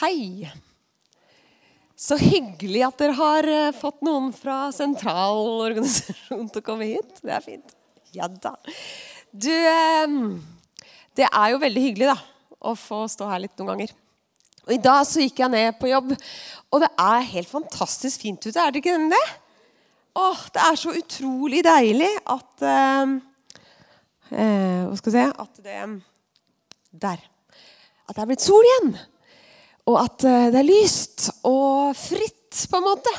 Hei. Så hyggelig at dere har eh, fått noen fra sentral organisasjon til å komme hit. Det er fint. Ja da. Du, eh, det er jo veldig hyggelig da, å få stå her litt noen ganger. Og I dag så gikk jeg ned på jobb, og det er helt fantastisk fint ute. Er det ikke det? Åh, det er så utrolig deilig at uh, uh, Hva skal jeg si At det Der. At det er blitt sol igjen. Og at eh, det er lyst og fritt, på en måte,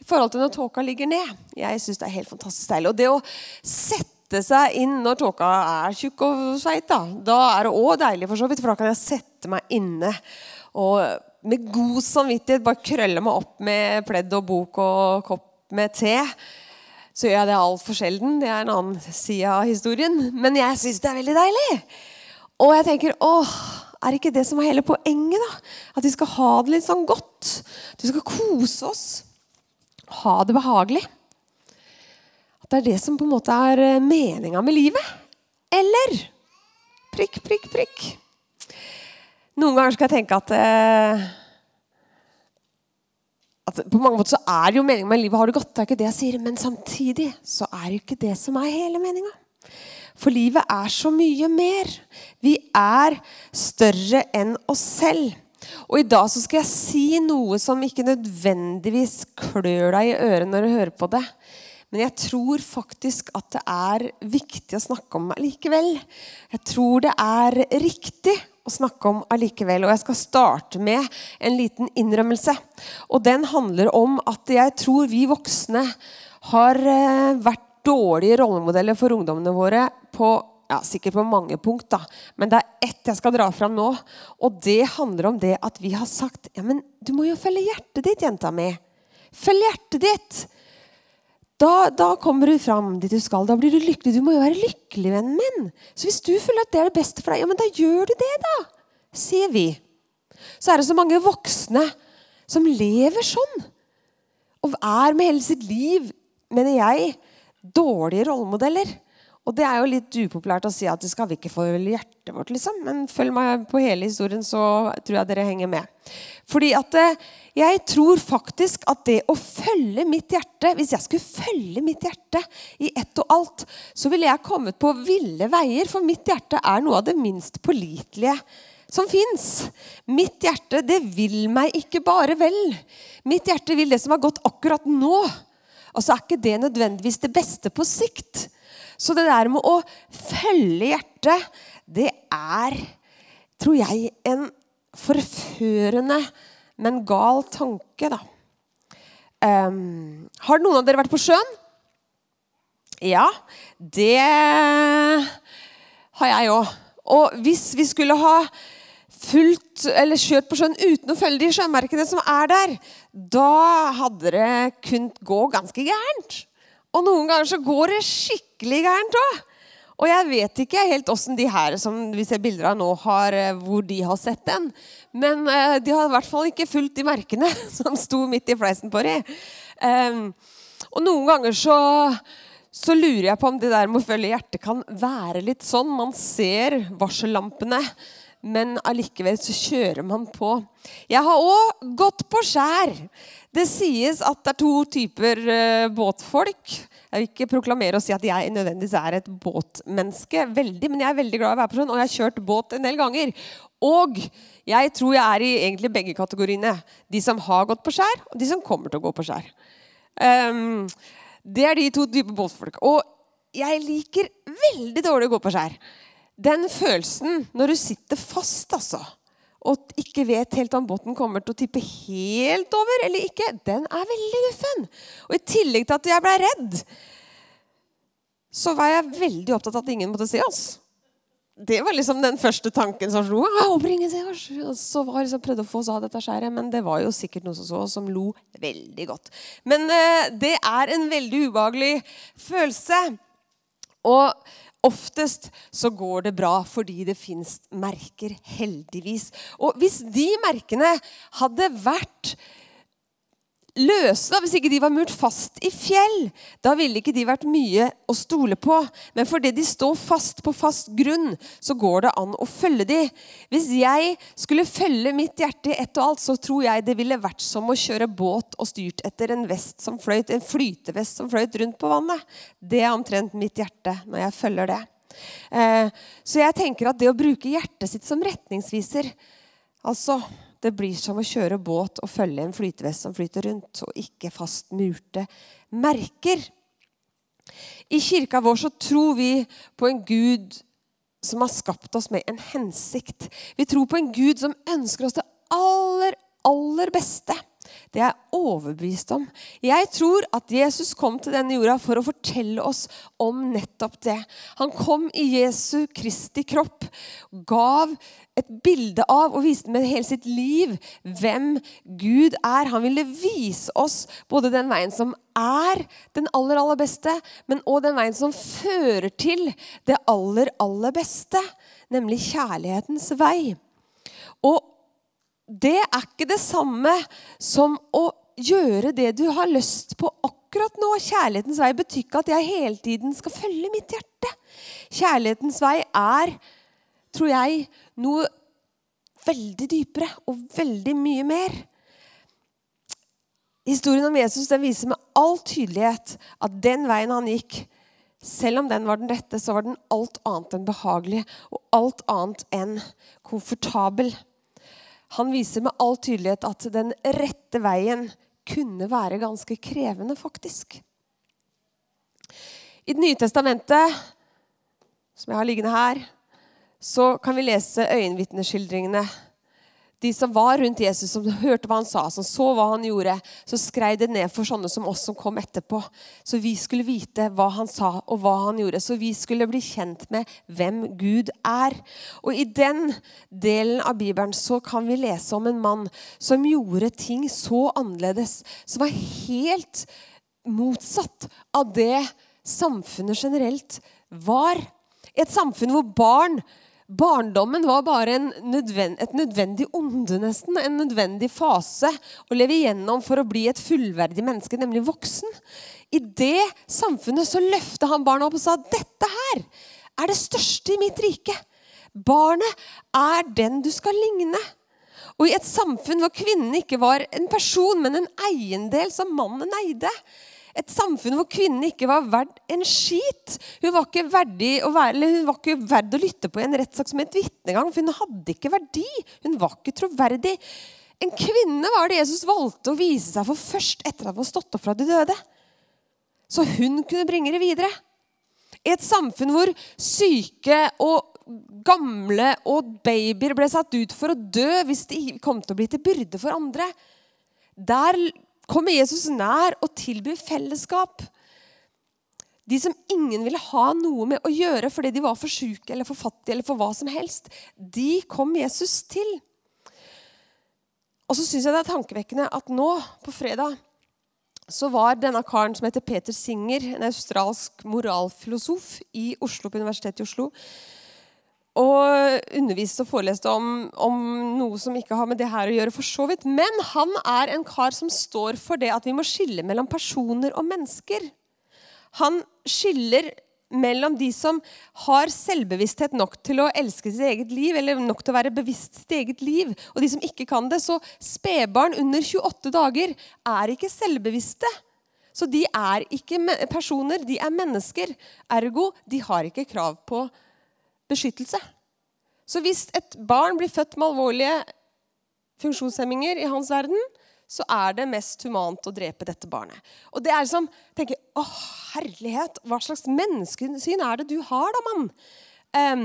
i forhold til når tåka ligger ned. Jeg syns det er helt fantastisk deilig. Og det å sette seg inn når tåka er tjukk og sveit, da, da er det òg deilig, for så vidt, for da kan jeg sette meg inne og med god samvittighet bare krølle meg opp med pledd og bok og kopp med te. Så gjør jeg det altfor sjelden. Det er en annen side av historien. Men jeg syns det er veldig deilig. Og jeg tenker åh, er ikke det som er hele poenget? da? At vi skal ha det litt sånn godt. At vi skal kose oss. Ha det behagelig. At det er det som på en måte er eh, meninga med livet. Eller prikk, prikk, prikk. Noen ganger skal jeg tenke at eh, at På mange måter så er det jo meninga med livet har det godt. det er ikke det jeg sier, Men samtidig så er det ikke det som er hele meninga. For livet er så mye mer. Vi er større enn oss selv. Og i dag så skal jeg si noe som ikke nødvendigvis klør deg i øret når du hører på det. Men jeg tror faktisk at det er viktig å snakke om likevel. Jeg tror det er riktig å snakke om allikevel. Og jeg skal starte med en liten innrømmelse. Og den handler om at jeg tror vi voksne har eh, vært dårlige rollemodeller for ungdommene våre på ja, sikkert på mange punkt, da. Men det er ett jeg skal dra fram nå. Og det handler om det at vi har sagt ja, men du må jo følge hjertet ditt, jenta mi. Følg hjertet ditt. Da, da, kommer du fram dit du skal. Da blir du lykkelig. Du må jo være lykkelig, vennen min. Så hvis du føler at det er det beste for deg, ja, men da gjør du det, da. Sier vi. Så er det så mange voksne som lever sånn. Og er med hele sitt liv, mener jeg, dårlige rollemodeller. Og det er jo litt upopulært å si at det skal vi ikke få hjertet vårt, liksom. Men følg meg på hele historien, så tror jeg dere henger med. Fordi at eh, jeg tror faktisk at det å følge mitt hjerte Hvis jeg skulle følge mitt hjerte i ett og alt, så ville jeg kommet på ville veier. For mitt hjerte er noe av det minst pålitelige som fins. Mitt hjerte, det vil meg ikke bare vel. Mitt hjerte vil det som er godt akkurat nå. Og så er ikke det nødvendigvis det beste på sikt. Så det der med å følge hjertet, det er, tror jeg, en forførende, men gal tanke, da. Um, har noen av dere vært på sjøen? Ja, det har jeg òg. Og hvis vi skulle ha fulgt, eller kjørt på sjøen uten å følge de sjømerkene som er der, da hadde det kunnet gå ganske gærent. Og noen ganger så går det skikkelig gærent òg. Og jeg vet ikke helt åssen de her som vi ser bilder av nå, har, eh, hvor de har sett den. Men uh, de har i hvert fall ikke fulgt de merkene som sto midt i fleisen på dem. Um, og noen ganger så, så lurer jeg på om det der med å følge hjertet kan være litt sånn. Man ser varsellampene, men allikevel så kjører man på. Jeg har òg gått på skjær. Det sies at det er to typer uh, båtfolk. Jeg vil ikke proklamere og si at jeg nødvendigvis er et båtmenneske, veldig, men jeg er veldig glad i å være på sjøen, og jeg har kjørt båt en del ganger. Og jeg tror jeg er i egentlig begge kategoriene. De som har gått på skjær, og de som kommer til å gå på skjær. Um, det er de to typer båtfolk. Og jeg liker veldig dårlig å gå på skjær. Den følelsen når du sitter fast, altså og ikke vet helt om båten kommer til å tippe helt over eller ikke, den er veldig guffen. Og i tillegg til at jeg ble redd, så var jeg veldig opptatt av at ingen måtte se oss. Det var liksom den første tanken som slo. Oss. Og så var liksom prøvde å få oss av dette skjæret, men det var jo sikkert noen som så oss, som lo veldig godt. Men uh, det er en veldig ubehagelig følelse. Og Oftest så går det bra fordi det fins merker, heldigvis. Og hvis de merkene hadde vært løse, da, hvis ikke de var murt fast i fjell. Da ville ikke de vært mye å stole på. Men fordi de står fast på fast grunn, så går det an å følge de. Hvis jeg skulle følge mitt hjerte i ett og alt, så tror jeg det ville vært som å kjøre båt og styrt etter en vest som fløyt, en flytevest som fløyt rundt på vannet. Det er omtrent mitt hjerte når jeg følger det. Eh, så jeg tenker at det å bruke hjertet sitt som retningsviser Altså det blir som å kjøre båt og følge en flytevest som flyter rundt, og ikke fastmurte merker. I kirka vår så tror vi på en Gud som har skapt oss med en hensikt. Vi tror på en Gud som ønsker oss det aller, aller beste. Det er jeg overbevist om. Jeg tror at Jesus kom til denne jorda for å fortelle oss om nettopp det. Han kom i Jesu Kristi kropp, gav et bilde av og viste med hele sitt liv hvem Gud er. Han ville vise oss både den veien som er den aller, aller beste, men òg den veien som fører til det aller, aller beste, nemlig kjærlighetens vei. Det er ikke det samme som å gjøre det du har lyst på akkurat nå. Kjærlighetens vei betyr ikke at jeg hele tiden skal følge mitt hjerte. Kjærlighetens vei er, tror jeg, noe veldig dypere og veldig mye mer. Historien om Jesus den viser med all tydelighet at den veien han gikk, selv om den var den rette, så var den alt annet enn behagelig og alt annet enn komfortabel. Han viser med all tydelighet at den rette veien kunne være ganske krevende, faktisk. I Det nye testamentet, som jeg har liggende her, så kan vi lese øyenvitneskildringene de som var rundt Jesus, som hørte hva han sa, som så hva han gjorde, så skrev det ned for sånne som oss som kom etterpå. Så vi skulle vite hva han sa og hva han gjorde. Så vi skulle bli kjent med hvem Gud er. Og i den delen av Bibelen så kan vi lese om en mann som gjorde ting så annerledes, som var helt motsatt av det samfunnet generelt var. Et samfunn hvor barn Barndommen var bare nødvend, et nødvendig onde, nesten. En nødvendig fase å leve igjennom for å bli et fullverdig menneske, nemlig voksen. I det samfunnet så løfta han barna opp og sa dette her er det største i mitt rike. Barnet er den du skal ligne. Og i et samfunn hvor kvinnen ikke var en person, men en eiendel som mannen eide, et samfunn hvor kvinnen ikke var verdt en skit. Hun var ikke verdig å være, hun var ikke verdt å lytte på i en rettssak som et vitnegang. For hun hadde ikke verdi. Hun var ikke troverdig. En kvinne var det Jesus valgte å vise seg for først etter at hun var stått opp fra de døde. Så hun kunne bringe det videre. I et samfunn hvor syke og gamle og babyer ble satt ut for å dø hvis de kom til å bli til byrde for andre. Der kommer Jesus nær og tilbyr fellesskap. De som ingen ville ha noe med å gjøre fordi de var for syke eller for fattige, eller for hva som helst, de kom Jesus til. Og så syns jeg det er tankevekkende at nå, på fredag, så var denne karen som heter Peter Singer, en australsk moralfilosof i Oslo, på Universitetet i Oslo, og underviste og foreleste om, om, noe som ikke har med det her å gjøre. for så vidt. Men han er en kar som står for det at vi må skille mellom personer og mennesker. Han skiller mellom de som har selvbevissthet nok til å elske sitt eget liv, eller nok til å være bevisst sitt eget liv, og de som ikke kan det. Så spedbarn under 28 dager er ikke selvbevisste. Så de er ikke personer, de er mennesker. Ergo, de har ikke krav på beskyttelse. Så hvis et barn blir født med alvorlige funksjonshemminger i hans verden, så er det mest humant å drepe dette barnet. Og det er liksom, tenker, Å, herlighet! Hva slags menneskesyn er det du har, da, mann? Um,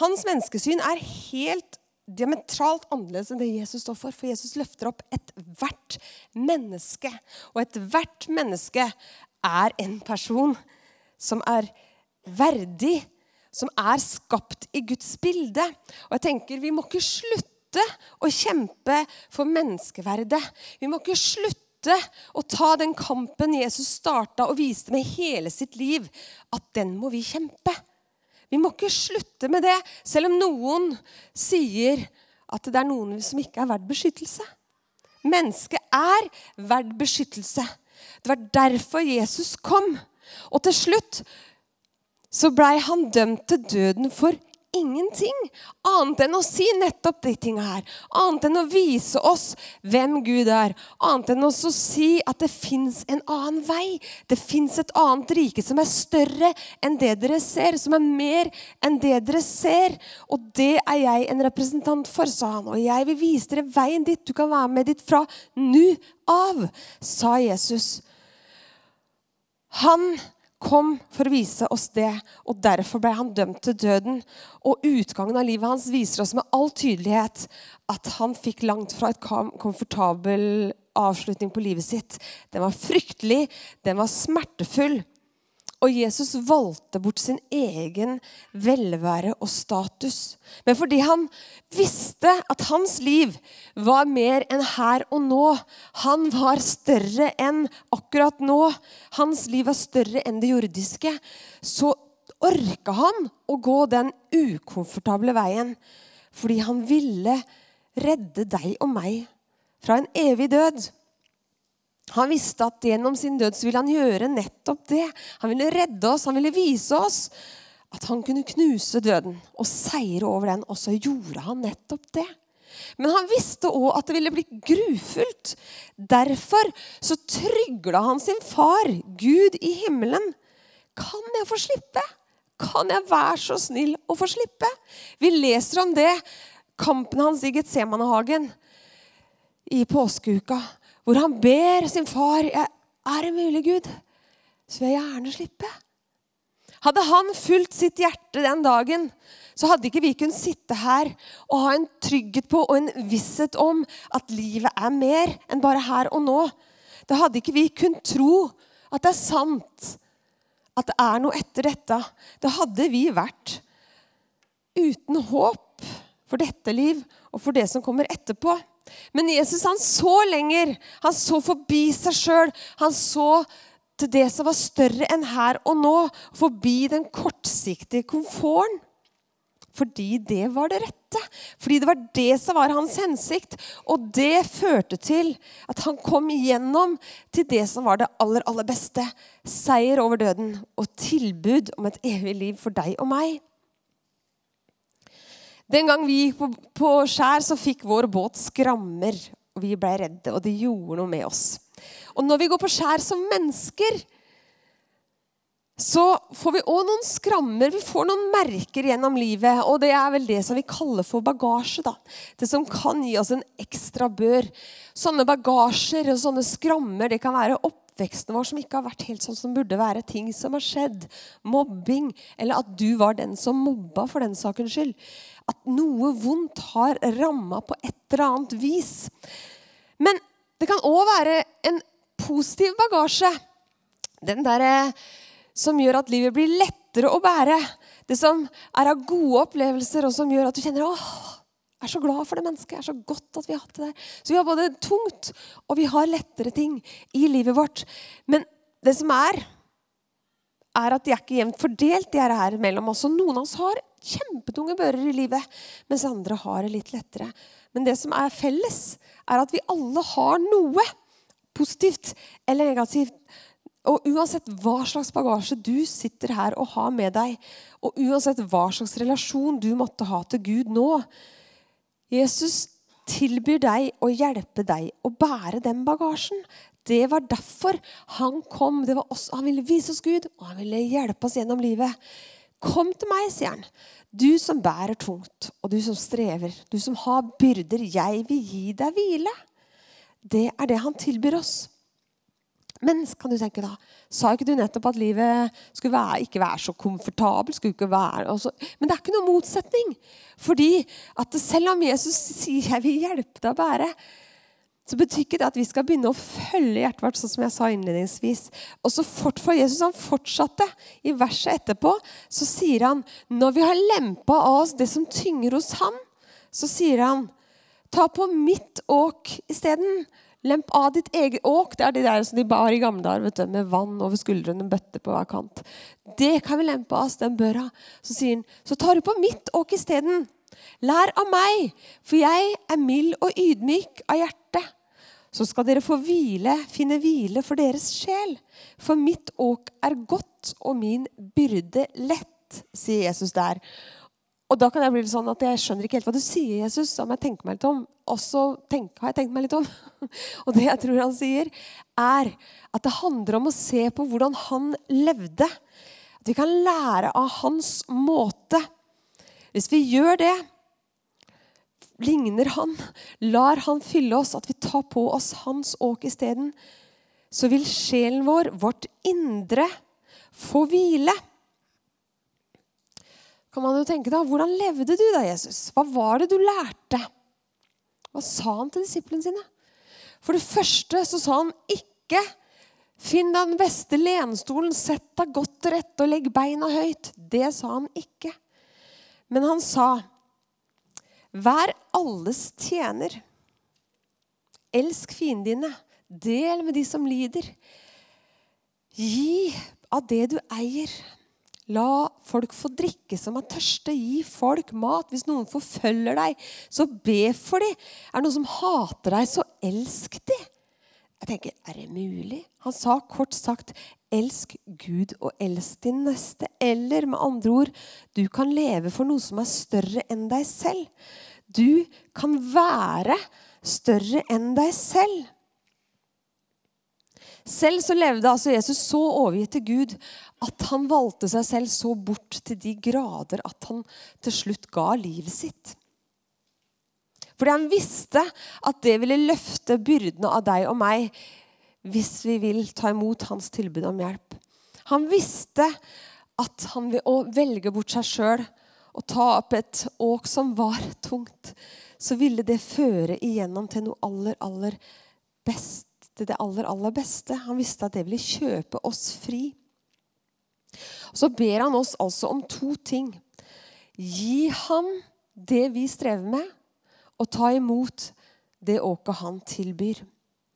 hans menneskesyn er helt diametralt annerledes enn det Jesus står for. For Jesus løfter opp ethvert menneske. Og ethvert menneske er en person som er verdig som er skapt i Guds bilde. Og jeg tenker, Vi må ikke slutte å kjempe for menneskeverdet. Vi må ikke slutte å ta den kampen Jesus starta og viste med hele sitt liv, at den må vi kjempe. Vi må ikke slutte med det, selv om noen sier at det er noen som ikke er verdt beskyttelse. mennesket er verdt beskyttelse. Det var derfor Jesus kom. Og til slutt så blei han dømt til døden for ingenting annet enn å si nettopp de tinga her. Annet enn å vise oss hvem Gud er. Annet enn å si at det fins en annen vei. Det fins et annet rike som er større enn det dere ser. Som er mer enn det dere ser. Og det er jeg en representant for, sa han. Og jeg vil vise dere veien dit. Du kan være med dit fra nå av, sa Jesus. Han kom for å vise oss det, og derfor ble han dømt til døden. Og utgangen av livet hans viser oss med all tydelighet at han fikk langt fra et komfortabel avslutning på livet sitt. Den var fryktelig, den var smertefull. Og Jesus valgte bort sin egen velvære og status. Men fordi han visste at hans liv var mer enn her og nå. Han var større enn akkurat nå. Hans liv var større enn det jordiske. Så orka han å gå den ukomfortable veien. Fordi han ville redde deg og meg fra en evig død. Han visste at gjennom sin død så ville han gjøre nettopp det. Han ville redde oss, han ville vise oss at han kunne knuse døden og seire over den. Og så gjorde han nettopp det. Men han visste òg at det ville bli grufullt. Derfor så trygla han sin far, Gud i himmelen. Kan jeg få slippe? Kan jeg være så snill å få slippe? Vi leser om det, kampen hans i Getsemanehagen i påskeuka hvor han ber sin far Er det mulig, Gud, så vil jeg gjerne slippe. Hadde han fulgt sitt hjerte den dagen, så hadde ikke vi kunnet sitte her og ha en trygghet på og en visshet om at livet er mer enn bare her og nå. Da hadde ikke vi kunnet tro at det er sant, at det er noe etter dette. Da hadde vi vært uten håp for dette liv og for det som kommer etterpå. Men Jesus han så lenger. Han så forbi seg sjøl. Han så til det som var større enn her og nå. Forbi den kortsiktige komforten. Fordi det var det rette. Fordi det var det som var hans hensikt. Og det førte til at han kom igjennom til det som var det aller, aller beste. Seier over døden og tilbud om et evig liv for deg og meg. Den gang vi gikk på, på skjær, så fikk vår båt skrammer. Og vi ble redde, og det gjorde noe med oss. Og når vi går på skjær som mennesker, så får vi òg noen skrammer. Vi får noen merker gjennom livet. Og det er vel det som vi kaller for bagasje. da. Det som kan gi oss en ekstra bør. Sånne bagasjer og sånne skrammer det kan være oppveksten vår som ikke har vært helt sånn som burde være. Ting som har skjedd. Mobbing. Eller at du var den som mobba for den sakens skyld at noe vondt har ramma på et eller annet vis. Men det kan òg være en positiv bagasje. Den derre som gjør at livet blir lettere å bære. Det som er av gode opplevelser, og som gjør at du kjenner åh, jeg er så glad for det mennesket. Jeg er så godt at vi har hatt det der. Så vi har både tungt og vi har lettere ting i livet vårt. Men det som er, er at de er ikke jevnt fordelt, de her mellom oss. Og noen av oss har kjempetunge bører i livet, mens andre har det litt lettere. Men det som er felles, er at vi alle har noe positivt eller negativt. Og uansett hva slags bagasje du sitter her og har med deg, og uansett hva slags relasjon du måtte ha til Gud nå Jesus tilbyr deg å hjelpe deg å bære den bagasjen. Det var derfor han kom. Det var oss. Han ville vise oss Gud, og han ville hjelpe oss gjennom livet. Kom til meg, sier han. Du som bærer tungt, og du som strever, du som har byrder. Jeg vil gi deg hvile. Det er det han tilbyr oss. Men kan du tenke da, sa ikke du nettopp at livet skulle være, ikke være så komfortabelt? skulle ikke være, også. Men det er ikke noen motsetning. Fordi at selv om Jesus sier 'jeg vil hjelpe deg å bære', så betyr ikke det at vi skal begynne å følge hjertet vårt, sånn som jeg sa innledningsvis. Og så fort for Jesus han fortsatte. I verset etterpå så sier han når vi har lempa av oss det som tynger hos ham, så sier han ta på mitt åk isteden. Lemp av ditt eget åk. Det er de der som de bar i gamle dager med vann over skuldrene, bøtte på hver kant. Det kan vi lempe av oss, den børa. Så sier han så tar du på mitt åk isteden. Lær av meg, for jeg er mild og ydmyk av hjerte. så skal dere få hvile, finne hvile for deres sjel. For mitt åk er godt, og min byrde lett, sier Jesus der. Og da kan jeg bli litt sånn at jeg skjønner ikke helt hva du sier, Jesus. Da må jeg tenke meg litt om. Og så har jeg tenkt meg litt om. Og det jeg tror han sier, er at det handler om å se på hvordan han levde. At vi kan lære av hans måte. Hvis vi gjør det, ligner han, lar han fylle oss, at vi tar på oss hans åk isteden, så vil sjelen vår, vårt indre, få hvile. Kan man jo tenke da, Hvordan levde du da, Jesus? Hva var det du lærte? Hva sa han til disiplene sine? For det første så sa han ikke Finn deg den beste lenstolen, sett deg godt til rette og legg beina høyt. Det sa han ikke. Men han sa Vær alles tjener. Elsk fiendene. Del med de som lider. Gi av det du eier. La folk få drikke som er tørste. Gi folk mat. Hvis noen forfølger deg, så be for dem. Er det noen som hater deg, så elsk dem. Jeg tenker, Er det mulig? Han sa kort sagt, elsk Gud og elsk din neste. Eller med andre ord, du kan leve for noe som er større enn deg selv. Du kan være større enn deg selv. Selv så levde altså Jesus så overgitt til Gud at han valgte seg selv så bort til de grader at han til slutt ga livet sitt. Fordi han visste at det ville løfte byrdene av deg og meg hvis vi vil ta imot hans tilbud om hjelp. Han visste at han ved å velge bort seg sjøl og ta opp et åk som var tungt, så ville det føre igjennom til noe aller, aller best, til det aller, aller beste. Han visste at det ville kjøpe oss fri. Så ber han oss altså om to ting. Gi ham det vi strever med, og ta imot det åket han tilbyr.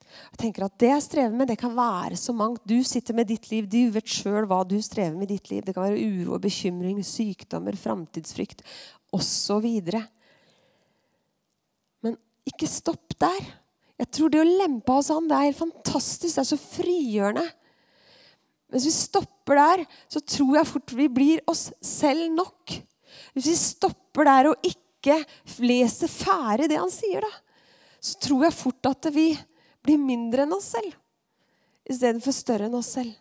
Jeg tenker at Det jeg strever med, det kan være så mangt. Du sitter med ditt liv. Du vet sjøl hva du strever med i ditt liv. Det kan være uro bekymring, sykdommer, framtidsfrykt osv. Men ikke stopp der. Jeg tror det å lempe oss an, det er helt fantastisk. Det er så frigjørende. Hvis vi stopper der, så tror jeg fort vi blir oss selv nok. Hvis vi stopper der og ikke leser ferdig det han sier, da, så tror jeg fort at vi blir mindre enn oss selv istedenfor større enn oss selv.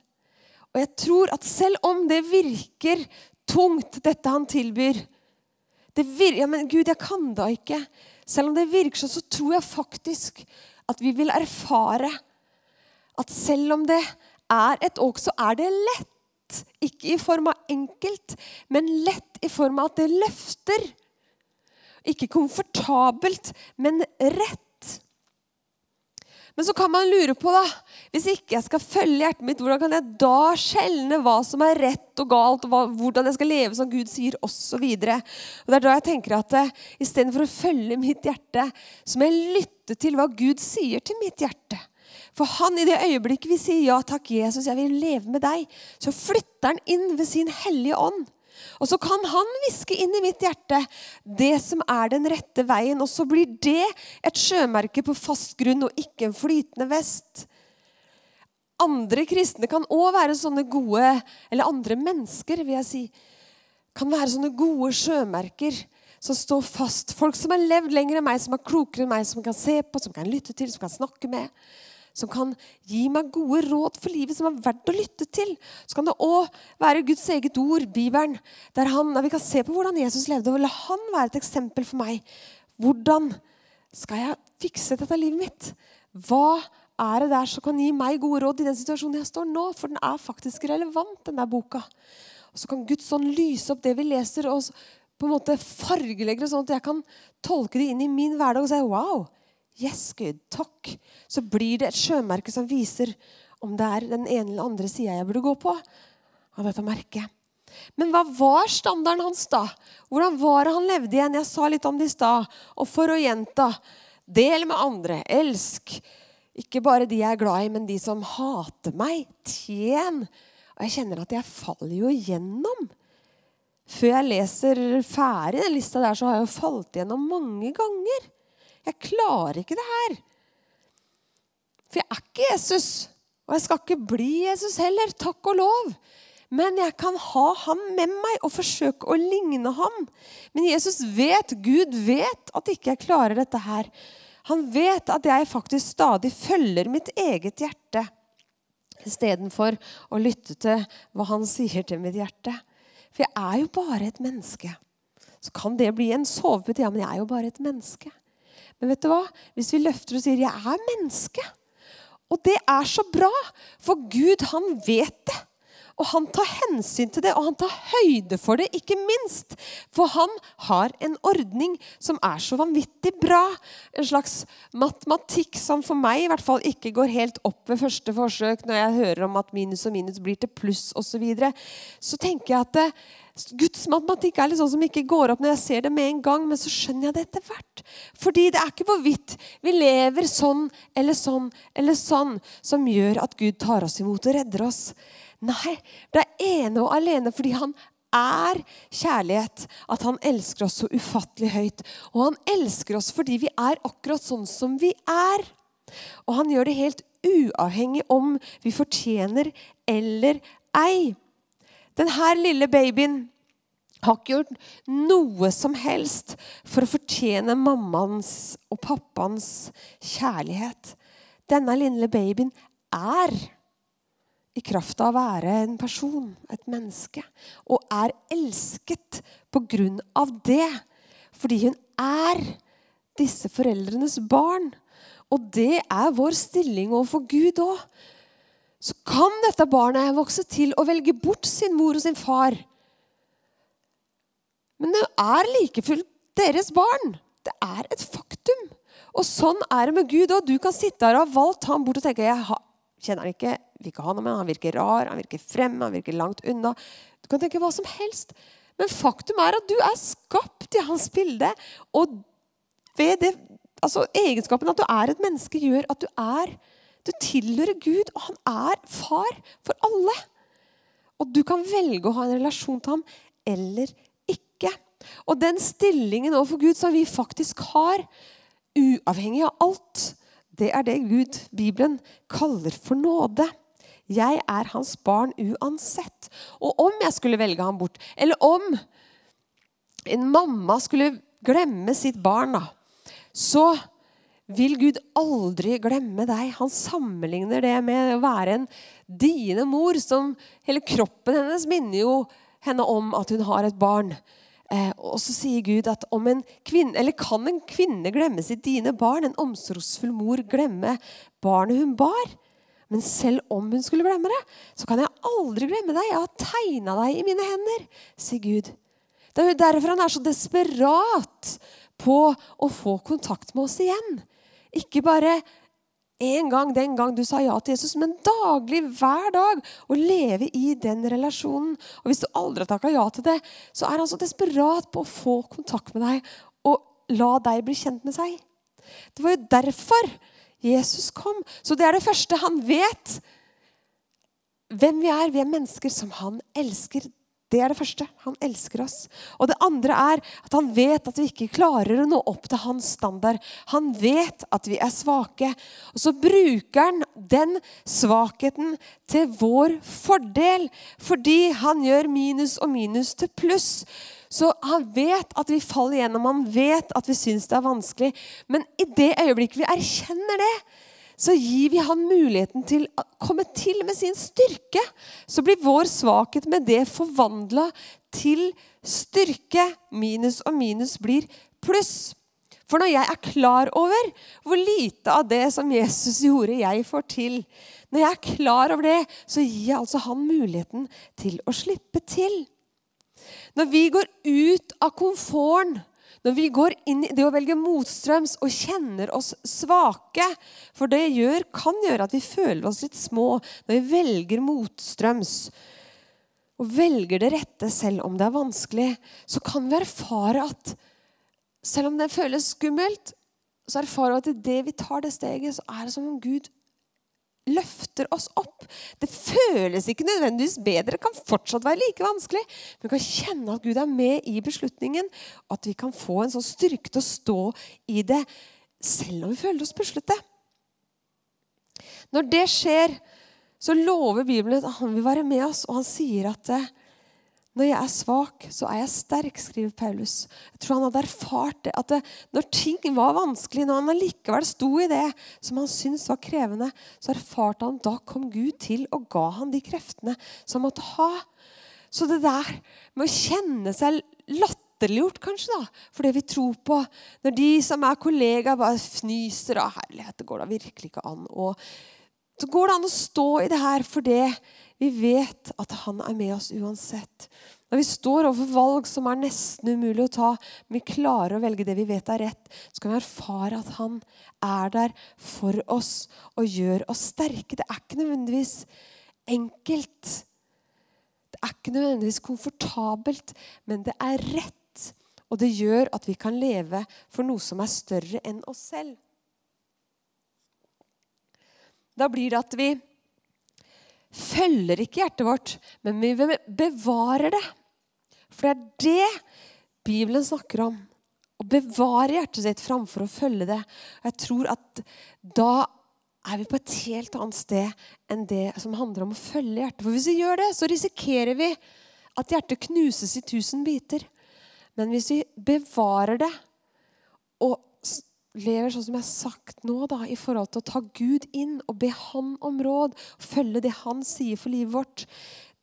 Og jeg tror at selv om det virker tungt, dette han tilbyr det vir ja, men Gud, jeg kan da ikke. Selv om det virker sånn, så tror jeg faktisk at vi vil erfare at selv om det er et åk, så er det lett. Ikke i form av enkelt, men lett i form av at det løfter. Ikke komfortabelt, men rett. Men så kan man lure på, da Hvis ikke jeg skal følge hjertet mitt, hvordan kan jeg da skjelne hva som er rett og galt, og hva, hvordan jeg skal leve som Gud sier, osv. Det er da jeg tenker at uh, istedenfor å følge mitt hjerte, så må jeg lytte til hva Gud sier til mitt hjerte. For han i det øyeblikket vi sier ja takk, Jesus, jeg vil leve med deg, så flytter han inn ved sin hellige ånd. Og så kan han hviske inn i mitt hjerte det som er den rette veien. Og så blir det et sjømerke på fast grunn og ikke en flytende vest. Andre kristne kan òg være sånne gode Eller andre mennesker, vil jeg si. Kan være sånne gode sjømerker som står fast. Folk som har levd lenger enn meg, som er klokere enn meg, som kan se på, som kan lytte til, som kan snakke med som kan gi meg gode råd for livet, som er verdt å lytte til. Så kan det òg være Guds eget ord, Bibelen, der, han, der vi kan se på hvordan Jesus levde. Og la han være et eksempel for meg. Hvordan skal jeg fikse dette livet mitt? Hva er det der som kan gi meg gode råd i den situasjonen jeg står nå? For den er faktisk relevant, den der boka. Og så kan Guds ånd lyse opp det vi leser, og på en måte fargelegge det, sånn at jeg kan tolke det inn i min hverdag og si wow, Yes, Gud, takk. Så blir det et sjømerke som viser om det er den ene eller andre sida jeg burde gå på av dette merket. Men hva var standarden hans da? Hvordan var det han levde igjen? Jeg sa litt om det i stad. Og for å gjenta del med andre. Elsk. Ikke bare de jeg er glad i, men de som hater meg. Tjen. Og jeg kjenner at jeg faller jo igjennom. Før jeg leser ferdig den lista der, så har jeg jo falt igjennom mange ganger. Jeg klarer ikke det her. For jeg er ikke Jesus. Og jeg skal ikke bli Jesus heller, takk og lov. Men jeg kan ha ham med meg og forsøke å ligne ham. Men Jesus vet, Gud vet at ikke jeg klarer dette her. Han vet at jeg faktisk stadig følger mitt eget hjerte istedenfor å lytte til hva han sier til mitt hjerte. For jeg er jo bare et menneske. Så kan det bli en sovepute. Ja, men jeg er jo bare et menneske. Men vet du hva? Hvis vi løfter og sier 'jeg er menneske', og det er så bra, for Gud, han vet det. Og han tar hensyn til det, og han tar høyde for det, ikke minst. For han har en ordning som er så vanvittig bra. En slags matematikk som for meg i hvert fall ikke går helt opp ved første forsøk når jeg hører om at minus og minus blir til pluss osv. Så, så tenker jeg at det, Guds matematikk er litt sånn som ikke går opp når jeg ser det med en gang, men så skjønner jeg det etter hvert. Fordi det er ikke hvorvidt vi lever sånn eller sånn eller sånn som gjør at Gud tar oss imot og redder oss. Nei, det er ene og alene fordi han er kjærlighet. At han elsker oss så ufattelig høyt. Og han elsker oss fordi vi er akkurat sånn som vi er. Og han gjør det helt uavhengig om vi fortjener eller ei. Denne lille babyen har ikke gjort noe som helst for å fortjene mammaens og pappaens kjærlighet. Denne lille babyen er i kraft av å være en person, et menneske, og er elsket på grunn av det. Fordi hun er disse foreldrenes barn. Og det er vår stilling overfor Gud òg. Så kan dette barnet vokse til å velge bort sin mor og sin far. Men det er like fullt deres barn. Det er et faktum. Og sånn er det med Gud òg. Du kan sitte her og ha valgt ham bort og tenke jeg kjenner han ikke, vil ikke ha noe med han virker rar, han virker fremme, han virker langt unna. Du kan tenke hva som helst. Men faktum er at du er skapt i hans bilde. Og ved det, altså egenskapen at du er et menneske, gjør at du er Du tilhører Gud, og han er far for alle. Og du kan velge å ha en relasjon til ham eller ikke. Og den stillingen overfor Gud som vi faktisk har, uavhengig av alt, det er det Gud, Bibelen, kaller for nåde. Jeg er hans barn uansett. Og om jeg skulle velge ham bort, eller om en mamma skulle glemme sitt barn, da, så vil Gud aldri glemme deg. Han sammenligner det med å være en dine mor. som Hele kroppen hennes minner jo henne om at hun har et barn. Eh, og så sier Gud at om en kvinne, eller kan en kvinne glemme sitt dine barn? En omsorgsfull mor glemme barnet hun bar? Men selv om hun skulle glemme det, så kan jeg aldri glemme deg. Jeg har tegna deg i mine hender, sier Gud. Det er jo derfor han er så desperat på å få kontakt med oss igjen. Ikke bare en gang den gang du sa ja til Jesus, men daglig, hver dag, å leve i den relasjonen. Og Hvis du aldri har takka ja til det, så er han så desperat på å få kontakt med deg og la deg bli kjent med seg. Det var jo derfor Jesus kom. Så det er det første. Han vet hvem vi er. Vi er mennesker som han elsker. Det er det første. Han elsker oss. Og det andre er at han vet at vi ikke klarer å nå opp til hans standard. Han vet at vi er svake. Og så bruker han den svakheten til vår fordel. Fordi han gjør minus og minus til pluss. Så han vet at vi faller gjennom, han vet at vi syns det er vanskelig. Men i det øyeblikket vi erkjenner det, så gir vi han muligheten til å komme til med sin styrke. Så blir vår svakhet med det forvandla til styrke. Minus og minus blir pluss. For når jeg er klar over hvor lite av det som Jesus gjorde, jeg får til, når jeg er klar over det, så gir jeg altså han muligheten til å slippe til. Når vi går ut av komforten når vi går inn i det å velge motstrøms og kjenner oss svake For det gjør, kan gjøre at vi føler oss litt små når vi velger motstrøms. Og velger det rette selv om det er vanskelig. Så kan vi erfare at selv om det føles skummelt, så erfarer vi at idet vi tar det steget, så er det som om Gud løfter oss opp. Det føles ikke nødvendigvis bedre, det kan fortsatt være like vanskelig. Men vi kan kjenne at Gud er med i beslutningen, og at vi kan få en sånn styrke til å stå i det selv om vi føler oss puslete. Når det skjer, så lover Bibelen at han vil være med oss, og han sier at eh, når jeg er svak, så er jeg sterk, skriver Paulus. Jeg tror han hadde erfart det, at det, når ting var vanskelig, når han allikevel sto i det som han syntes var krevende, så erfarte han da kom Gud til og ga han de kreftene som han måtte ha. Så det der med å kjenne seg latterliggjort, kanskje, da, for det vi tror på Når de som er kollegaer, bare fnyser av herlighet, det går da virkelig ikke an. Og så går det an å stå i det her for det vi vet at han er med oss uansett. Når vi står overfor valg som er nesten umulig å ta, men vi klarer å velge det vi vet er rett, så kan vi erfare at han er der for oss og gjør oss sterke. Det er ikke nødvendigvis enkelt. Det er ikke nødvendigvis komfortabelt, men det er rett. Og det gjør at vi kan leve for noe som er større enn oss selv. Da blir det at vi følger ikke hjertet vårt, men vi bevarer det. For det er det Bibelen snakker om. Å bevare hjertet sitt framfor å følge det. Jeg tror at da er vi på et helt annet sted enn det som handler om å følge hjertet. For hvis vi gjør det, så risikerer vi at hjertet knuses i tusen biter. Men hvis vi bevarer det og lever sånn som jeg har sagt nå, da, i forhold til å ta Gud inn og be Han om råd, følge det Han sier for livet vårt,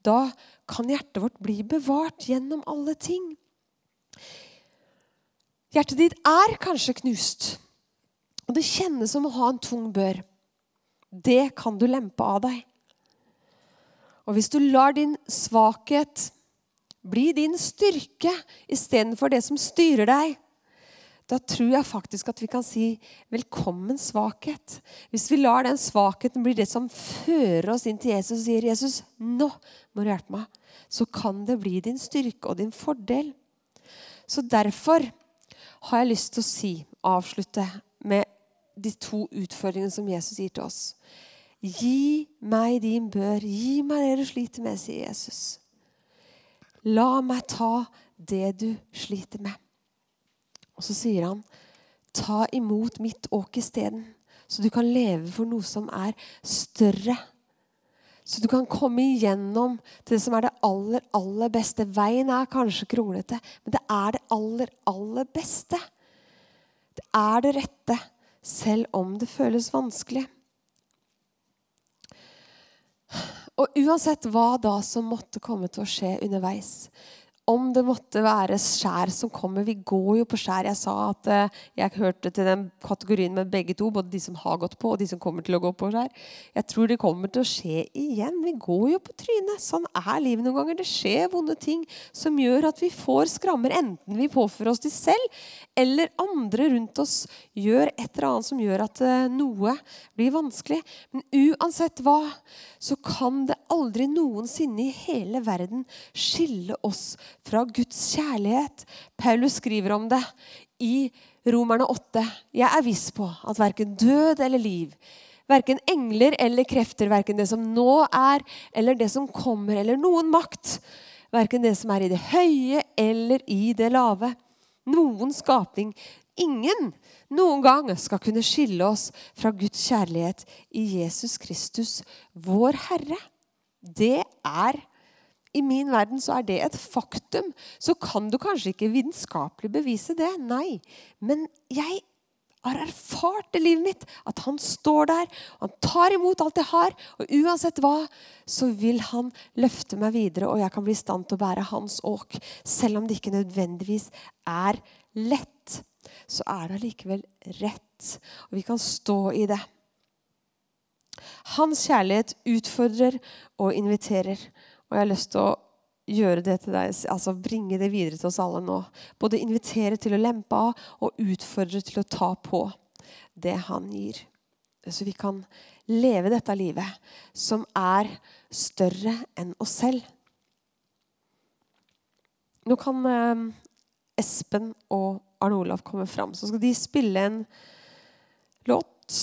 da kan hjertet vårt bli bevart gjennom alle ting. Hjertet ditt er kanskje knust, og det kjennes som å ha en tung bør. Det kan du lempe av deg. Og hvis du lar din svakhet bli din styrke istedenfor det som styrer deg, da tror jeg faktisk at vi kan si 'velkommen svakhet'. Hvis vi lar den svakheten bli det som fører oss inn til Jesus og sier 'Jesus, nå må du hjelpe meg', så kan det bli din styrke og din fordel. Så derfor har jeg lyst til å si, avslutte med de to utfordringene som Jesus gir til oss. Gi meg din bør. Gi meg det du sliter med, sier Jesus. La meg ta det du sliter med. Og så sier han, ta imot mitt åk isteden, så du kan leve for noe som er større. Så du kan komme igjennom til det som er det aller, aller beste. Veien er kanskje kronglete, men det er det aller, aller beste. Det er det rette, selv om det føles vanskelig. Og uansett hva da som måtte komme til å skje underveis, om det måtte være skjær som kommer. Vi går jo på skjær. Jeg sa at uh, jeg hørte til den kategorien med begge to. Både de som har gått på, og de som kommer til å gå på skjær. Jeg tror det kommer til å skje igjen. Vi går jo på trynet. Sånn er livet noen ganger. Det skjer vonde ting som gjør at vi får skrammer. Enten vi påfører oss de selv, eller andre rundt oss gjør et eller annet som gjør at uh, noe blir vanskelig. Men uansett hva, så kan det aldri noensinne i hele verden skille oss fra Guds kjærlighet. Paulus skriver om det i Romerne 8. Jeg er viss på at verken død eller liv, verken engler eller krefter, verken det som nå er, eller det som kommer, eller noen makt, verken det som er i det høye eller i det lave, noen skapning, ingen noen gang skal kunne skille oss fra Guds kjærlighet i Jesus Kristus, vår Herre. Det er i min verden så er det et faktum. Så kan du kanskje ikke vitenskapelig bevise det. Nei. Men jeg har erfart i livet mitt at han står der, han tar imot alt jeg har. Og uansett hva, så vil han løfte meg videre, og jeg kan bli i stand til å bære hans åk. Selv om det ikke nødvendigvis er lett, så er det allikevel rett. Og vi kan stå i det. Hans kjærlighet utfordrer og inviterer. Og jeg har lyst til å gjøre det til deg, altså bringe det videre til oss alle nå. Både invitere til å lempe av og utfordre til å ta på det han gir. Så vi kan leve dette livet som er større enn oss selv. Nå kan eh, Espen og Arne Olav komme fram. Så skal de spille en låt.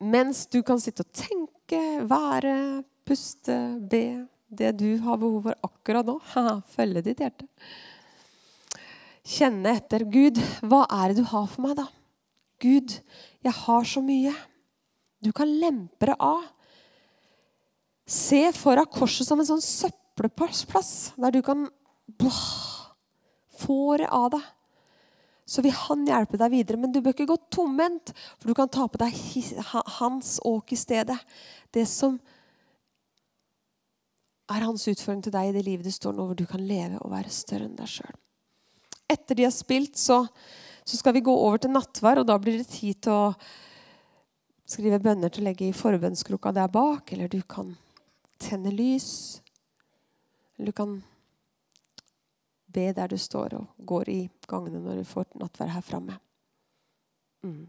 Mens du kan sitte og tenke, være, puste, be det du har behov for akkurat nå. Følge ditt hjerte. Kjenne etter. Gud, hva er det du har for meg, da? Gud, jeg har så mye. Du kan lempe det av. Se for deg korset som en sånn søppelplass der du kan få det av deg. Så vil han hjelpe deg videre. Men du bør ikke gå tomhendt, for du kan ta på deg hans åk i stedet. Det som er hans utføring til deg i det livet du står nå, hvor du kan leve og være større enn deg sjøl. Etter de har spilt, så, så, skal vi gå over til nattvær, og da blir det tid til å skrive bønner til å legge i forbønnskrukka der bak, eller du kan tenne lys. Eller du kan be der du står og går i gangene når du får nattvær her framme. Mm.